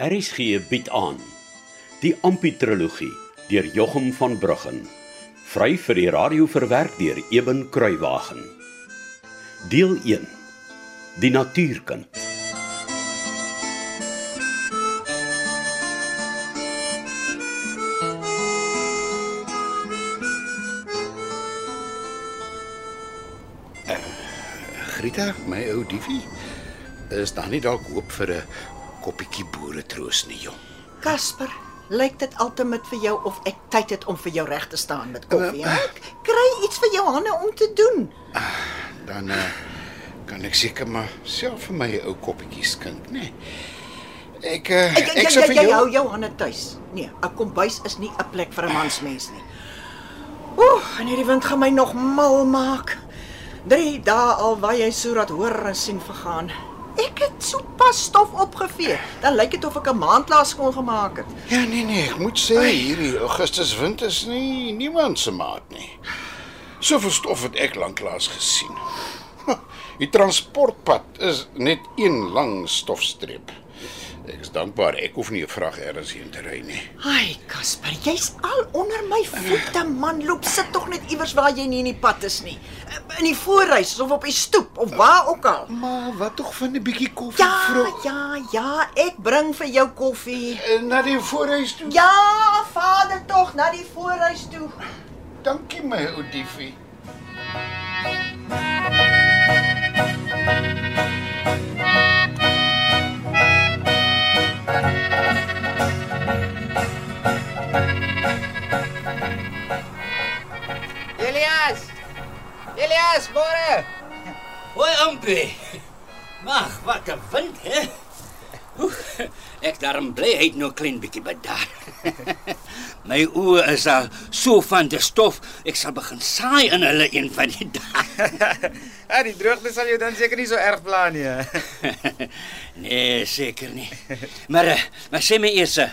RSG bied aan die Amputrologie deur Jochum van Bruggen vry vir die radio verwerk deur Eben Kruiwagen. Deel 1 die natuurkind. Greta, my ou diefie, is daar nie dalk hoop vir 'n koppietjie boere troos nie, jong? Kasper, lyk dit altemat vir jou of ek tyd het om vir jou reg te staan met koffie? Uh, Uh, Kry iets vir jou hande om te doen. Dan uh, kan ek seker maar self vir my 'n ou koppietjie skink, né? Ek uh, Ek ek jy, sal jy, vir jy jou hou jou hande tuis. Nee, 'n kombuis is nie 'n plek vir 'n mansmens nie. Oeh, en hierdie wind gaan my nog mal maak. 3 dae al waar jy sodat hoor en sien vergaan. Ek het sopas stof opgevee. Dan lyk dit of ek 'n maand laas skoon gemaak het. Ja, nee nee, ek moet sê hierdie Augustus wind is nie niemand se maat nie. Soveel stof het ek lanklaas gesien. Die transportpad is net een lang stofstreep. Ek is dankbaar ek hoef nie 'n vrag ergens heen te ry nie. Ai, Kasper, jy's al onder my voete, man. Loop sit tog net iewers waar jy nie in die pad is nie. In die voorhuis of op die stoep of waar ook al. Maar wat tog van 'n bietjie koffie Ja, vroeg ja, ja, ek bring vir jou koffie. Eh, na die voorhuis toe? Ja, vader tog na die voorhuis toe. Dankie my ou diefie. Elias, môre. Hoi Ampie. Mag, wat 'n wind, hè? Oeh, ek daarom bly hy het nou klein bietjie bedaar. My oë is al so van die stof, ek sal begin saai in hulle een van die dae. Ja, die droogte sal jou dan seker nie so erg pla nie. nee, seker nie. Maar eh, maar sê my eers, eh,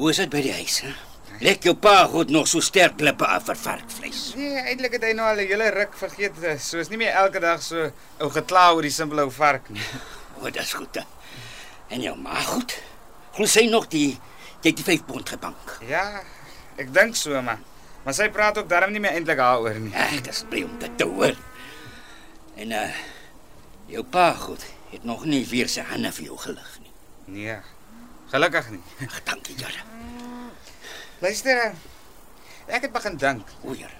hoe is dit by die huis, hè? Lek jou pa goed nog so sterk klippe af vir varkvleis. Nee, eintlik het hy nou al 'n hele ruk vergeet, eh, soos nie meer elke dag so ou gekla oor die simpel ou vark nie. O, dit is goed. hè. En jou ma goed? Glo sy nog die jy het die 5 pond gebank. Ja, ek dink so maar. Maar sy praat ook darm nie meer eintlik daaroor nie. Ag, dis bly om dit te hoor. En uh jou pa goed het nog nie weer sy hande vir jou gelig nie. Nee. Gelukkig nie. Ag, dankie Jare. Luister, eh, ek het begin dink. O, Jare.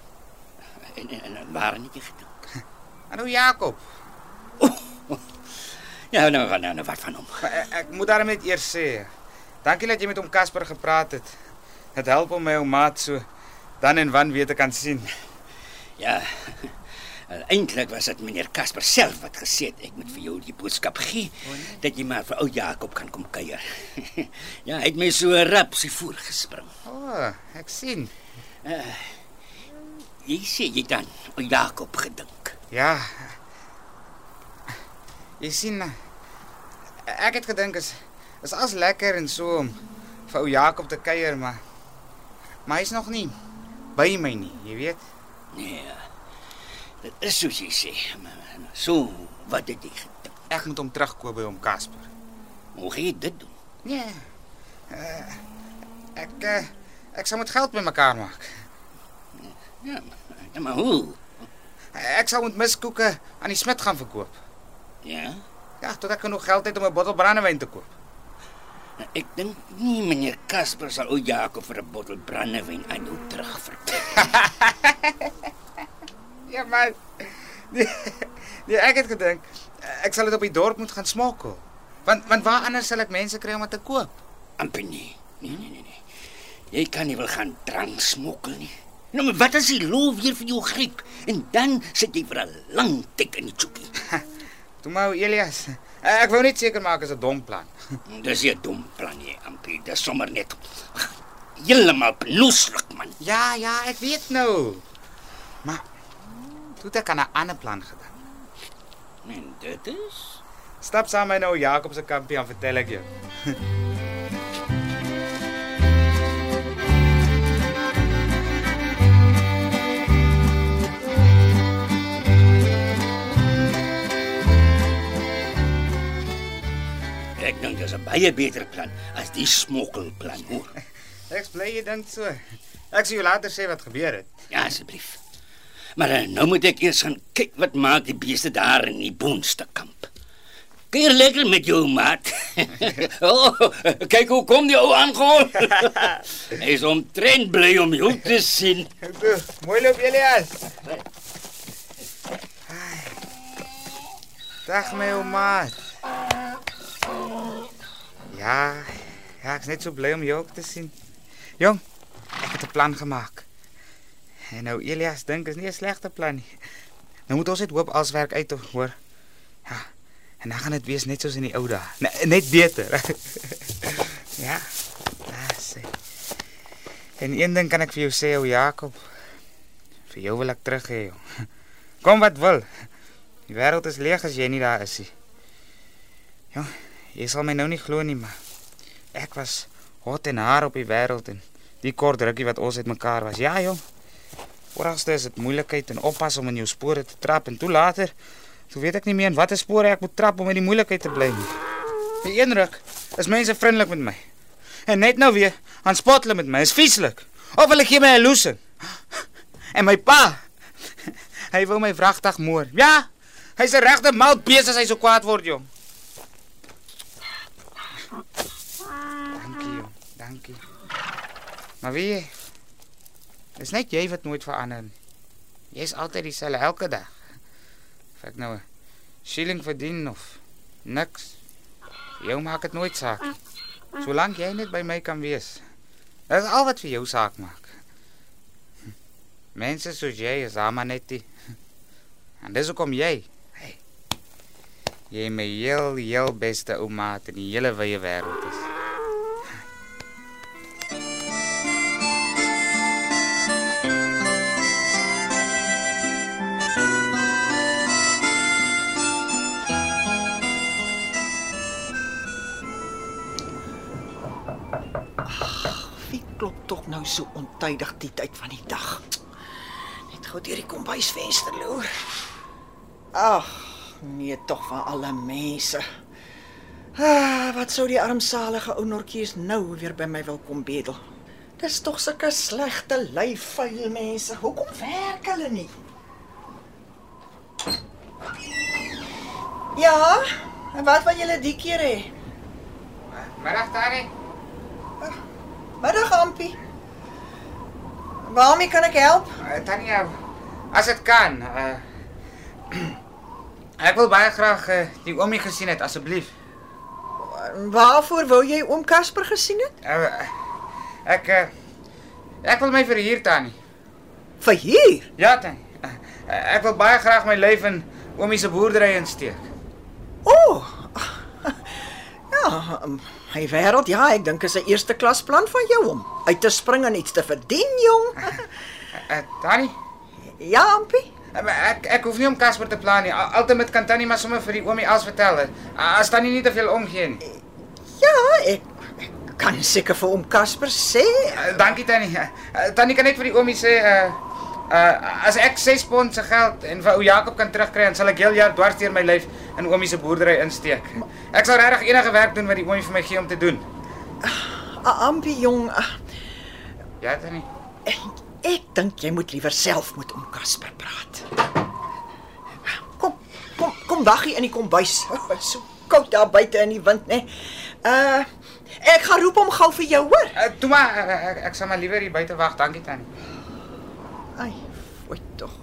En, en, en waar het jy gedink? Aan ou Jakob. Ja, nou gaan nou, nou wat van hom. Ek, ek moet daarmee net eers sê. Dankie dat jy met hom Casper gepraat het. Dit help om my ou maat so dan en wan weer te kan sien. Ja. Eintlik was dit meneer Casper self wat gesê het ek moet vir jou die boodskap gee dat jy maar vir ou Jakob kan kom kuier. ja, hy het my so rapsie voorgespring. O, oh, ek sien. Jy sê jy dan ou Jakob gedink. Ja. Jy sien eh, ek het gedink is is as lekker en so om vir ou Jakob te kuier, maar maar hy's nog nie by my nie, jy weet. Nee. Is soos jy sê. So wat het jy gedink? Ek moet hom terugkoop by hom Casper. Hoe gaan jy dit doen? Nee. Uh, ek uh, ek sal met geld bymekaar maak. Ja, maar, ja, maar hoe? Ek sal met miskoeke aan die smid gaan verkoop. Ja. Ja, tot ek genoeg geld het om 'n bottel brandewyn te koop. Ek dink nie meneer Casper sal ou Jakob vir 'n bottel brandewyn aan jou terugverkoop. Ja, maar nee, nee, ek het gedink ek sal dit op die dorp moet gaan smokkel. Want want waar anders sal ek mense kry om dit te koop? amper nie. Nee, nee, nee, nee. Jy kan nie wil gaan drank smokkel nie. Nou, maar wat as die loof weer vir jou gryp en dan sit jy vir 'n lang tik in die chokkie. Toe maar Elias. Ek wou net seker maak is 'n dom plan. Dis 'n dom plan nie, amper. Dis sommer net heeltemal benoeslik man. Ja, ja, ek weet nou. Maar toe het ek aan 'n ander plan gedink. En dit is Stap saam met my nou Jakob se kampie aan vertel ek jou. Ek dink dis 'n baie beter plan as die smokkelplan, hoor. Ek bly jy dink so. Ek sal jou later sê wat gebeur het. Ja, asseblief. Maar uh, nou moet ek eers gaan kyk wat maak die beeste daar in die boonste kamp. Kuier lekker met jou maat. oh, hoe kom die ou aangehol. Hy is omtrent bly om jou te sien. Mooi loop Elias. Dag my ou maat. Ja, ja, is net so bly om jou ook te sien. Jong, ek het 'n plan gemaak. En nou Elias dink is nie 'n slegte plan nie. Nou moet ons net hoop als werk uit hoor. Ja. En dan gaan dit wees net soos in die ou dae. Net beter. ja. Ja, sê. En een ding kan ek vir jou sê, ou Jakob. Vir jou wil ek terug hê. Kom wat wil. Die wêreld is leeg as jy nie daar is nie. Jong, jy sal my nou nie glo nie, maar ek was hot en haar op die wêreld en die kort rukkie wat ons uitmekaar was. Ja, jong. Oralste is dit moeilikheid en oppas om in jou spore te trap en toe later, toe weet ek nie meer in watter spore ek moet trap om in die moeilikheid te bly nie. Die een ruk is mense vriendelik met my. En net nou weer, aan spot hulle met my. Is vieslik. Of hulle gee my 'n loosing. En my pa, hy wou my vragtig moor. Ja, hy's 'n regte mal bees as hy so kwaad word, jong. Dankie, jong. Dankie. Maar wie? Dis net jy wat nooit verander nie. Jy's altyd dieselfde elke dag. Of ek nou 'n shilling verdien of niks. Jou maak dit nooit saak. nie. Solank jy net by my kan wees. Dis al wat vir jou saak maak. Mense soos jy is almal net die. En dis hoekom jy, hey. Jy my heel heel beste ouma in die hele wye wêreld is. Tog nou so ontydig die tyd van die dag? Net gou deur die kombuisvenster loer. Ag, nee tog van alle mense. Ah, wat sou die armsalige ou Nortjies nou weer by my wil kom bedel? Dis tog sulke slegte lyfvuil mense. Hoekom werk hulle nie? Ja, en wat wil julle die keer hê? Middag Tari. Middag Ampie. Waarmee kan ek help? Uh, Tanya, as dit kan, uh Ek wil baie graag uh, die oomie gesien het asseblief. Waarvoor wou jy oom Casper gesien het? Uh, ek uh, ek wil my verhuur Tannie. Vir hier. Ja Tannie. Uh, ek wil baie graag my lyf in oomie se boerdery insteek. O. Oh, ja, hy wêreld, ja, ek dink is 'n eerste klas plan van jou om uit te spring en iets te verdien, jong. Uh, Tannie, ja, Ampie. uh, ek ek hoef nie om Casper te plan nie. Al- Altyd kan Tannie maar sommer vir die oomie alles vertel. As Tannie nie te veel omgee nie. Ja, ek, ek kan seker vir oom Casper sê. Uh, dankie Tannie. Uh, Tannie kan net vir die oomie sê uh uh as ek 6 pond se geld en vir ou Jakob kan terugkry, dan sal ek heel jaar dwars deur my lyf in oomie se boerdery insteek. Ek sal regtig enige werk doen wat die oomie vir my gee om te doen. Ah, Ampie jong, ah, Ja Tannie. ek, ek dink jy moet liewer self met oom Casper praat. Kom, kom, kom wag hier in die kombuis. Dit is so koud daar buite in die wind, né? Uh ek gaan roep hom gou vir jou, hoor. Uh, toe maar uh, ek, ek sal maar liewer hier buite wag. Dankie Tannie. Ai, fooi tog.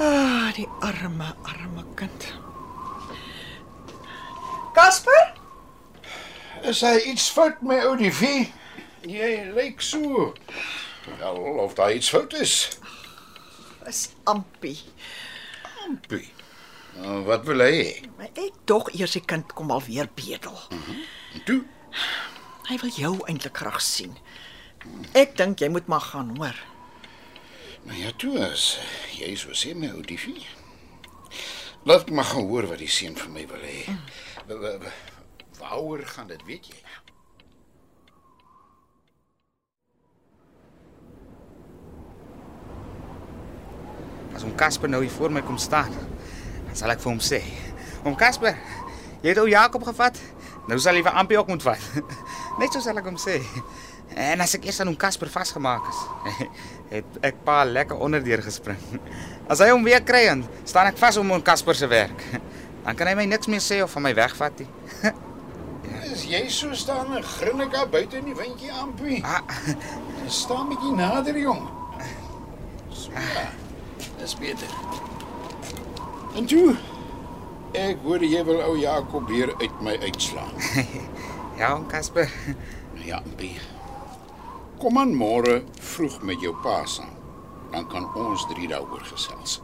Ah, die arme, arme kind. Casper? Is hy iets fout met Olivie? Jy lyk so. Wel, of daar iets fout is. Is Ampie. Ampie. Nou, wat wil hy hê? Maar ek tog eers die kind kom alweer bedel. En toe? Hy wil jou eintlik graag sien. Ek dink jy moet maar gaan, hoor. Nou ja, toe is jy so sê my Olivie. Laat maar gaan hoor wat die seun vir my wil hê. Wa- Waaroor gaan dit, weet jy? As om Casper nou hier voor my kom staan, dan sal ek vir hom sê: "Om Casper, jy het ou Jakob gevat Nou sal jy vir Ampie ook moet vat. Net so sal ek hom sê. En as ek eers aan hom Casper vasgemaak is, het ek pa lekker onderdeur gespring. As hy hom weer kry, dan staan ek vas om hom Casper se werk. Dan kan hy my niks meer sê of van my wegvat nie. Is jy so staan en grin ek daar buite in die windjie ampie? Ah, Staan bietjie nader, jong. So, ja. Dis beter. En toe ek hoor jy wil ou Jakob weer uit my uitslaan. ja, Casper. Ja, ampie. Kom aan môre vroeg met jou pa saam. Dan kan ons drie daaroor gesels.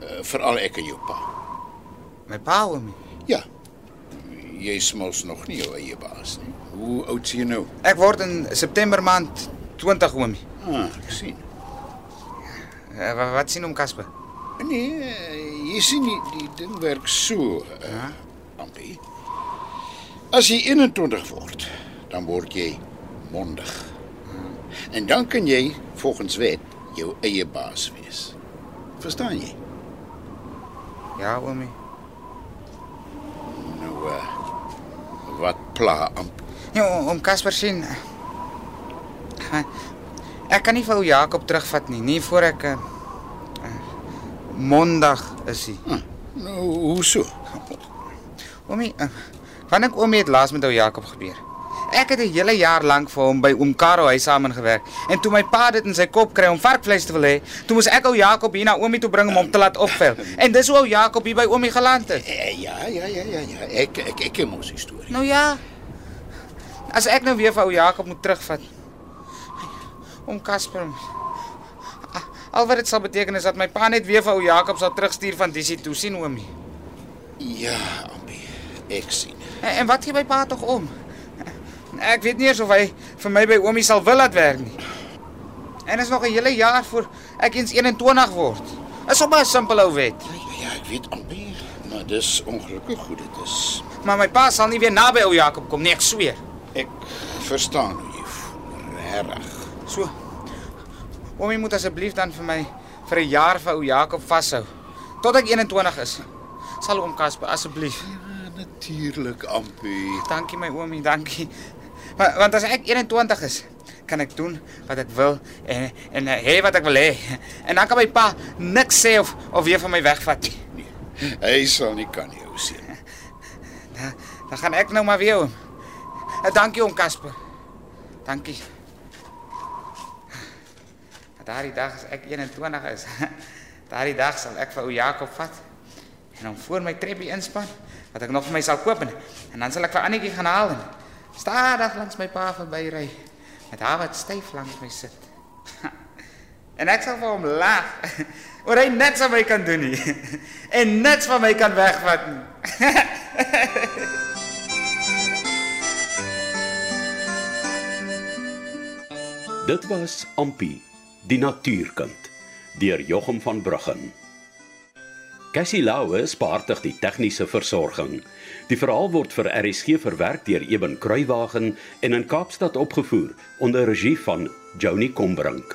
Uh, Veral ek en jou pa. My pa oomie. Ja. Jy smols nog nie jou eie baas nie. Hoe oud is jy nou? Ek word in September maand 20 oomie. Ah, ek sien. Uh, wat, wat sien oom Casper? Nee, jy sien nie die ding werk so, uh, Ampie. As jy 21 word, dan word jy mondig. En dan kan jy volgens wet jou eie baas wees. Verstaan jy? Ja, oomie. Nou uh wat pla Ampie? Ja, oom Casper sien. eh, Ek kan nie vir ou Jakob terugvat nie, nie voor ek uh, uh, Mondag is hy. Hm, nou hoe so? Oomie, uh, wanneer ek oomie het laas met ou Jakob gebeur. Ek het 'n hele jaar lank vir hom by oom Karel huis saamgewerk en toe my pa dit in sy kop kry om varkvleis te wil hê, toe moes ek ou Jakob hier na oomie toe bring om hom te laat opvel. En dis hoe ou Jakob hier by oomie geland het. Eh, Ja, ja, ja, ja, ja. Ek ek ek ken mos die storie. Nou ja. As ek nou weer vir ou Jakob moet terugvat. Om Casper. Al wat dit sal beteken is dat my pa net weer vir ou Jakob sal terugstuur van Disie toe sien oomie. Ja, Ampie. Ek sien. En, en wat gee my pa tog om? Ek weet nie eens of hy vir my by oomie sal wil laat werk nie. En is nog 'n hele jaar voor ek eens 21 word. Is sommer 'n simpel ou wet. Ja, ja, ek weet Ampie, maar dis ongelukkig hoe dit is. Maar my pa sal nie weer naby ou Jakob kom nie, ek sweer. Ek verstaan hoe jy voel, regtig. So. Oomie moet asseblief dan vir my vir 'n jaar vir ou Jakob vashou tot ek 21 is. Sal oom Casper asseblief. Ja, natuurlik, Ampie. Dankie my oomie, dankie. Want, want as ek 21 is, kan ek doen wat ek wil en en eh, hê wat ek wil hê. En dan kan my pa niks sê of of weer van my wegvat nie. Nee, hy sal nie kan jou sien. Dan, dan gaan ek nou maar weer oom. Eh, Dankie oom Casper. Dankie. Daardie dag as ek 21 is, daardie dag sal ek vir ou Jakob vat en hom voor my treppie inspan wat ek nog vir my sal koop en, en dan sal ek vir Annetjie gaan haal en stadig langs my pa verbyry met haar wat styf langs my sit. En ek sal vir hom lag oor hy niks aan my kan doen nie en niks van my kan wegvat nie. Dit was Ampi, die natuurkind, deur Jochum van Bruggen. Cassie Lauwe spaartig die tegniese versorging. Die verhaal word vir RSG verwerk deur Eben Kruiwagen en in Kaapstad opgevoer onder regie van Joni Combrink.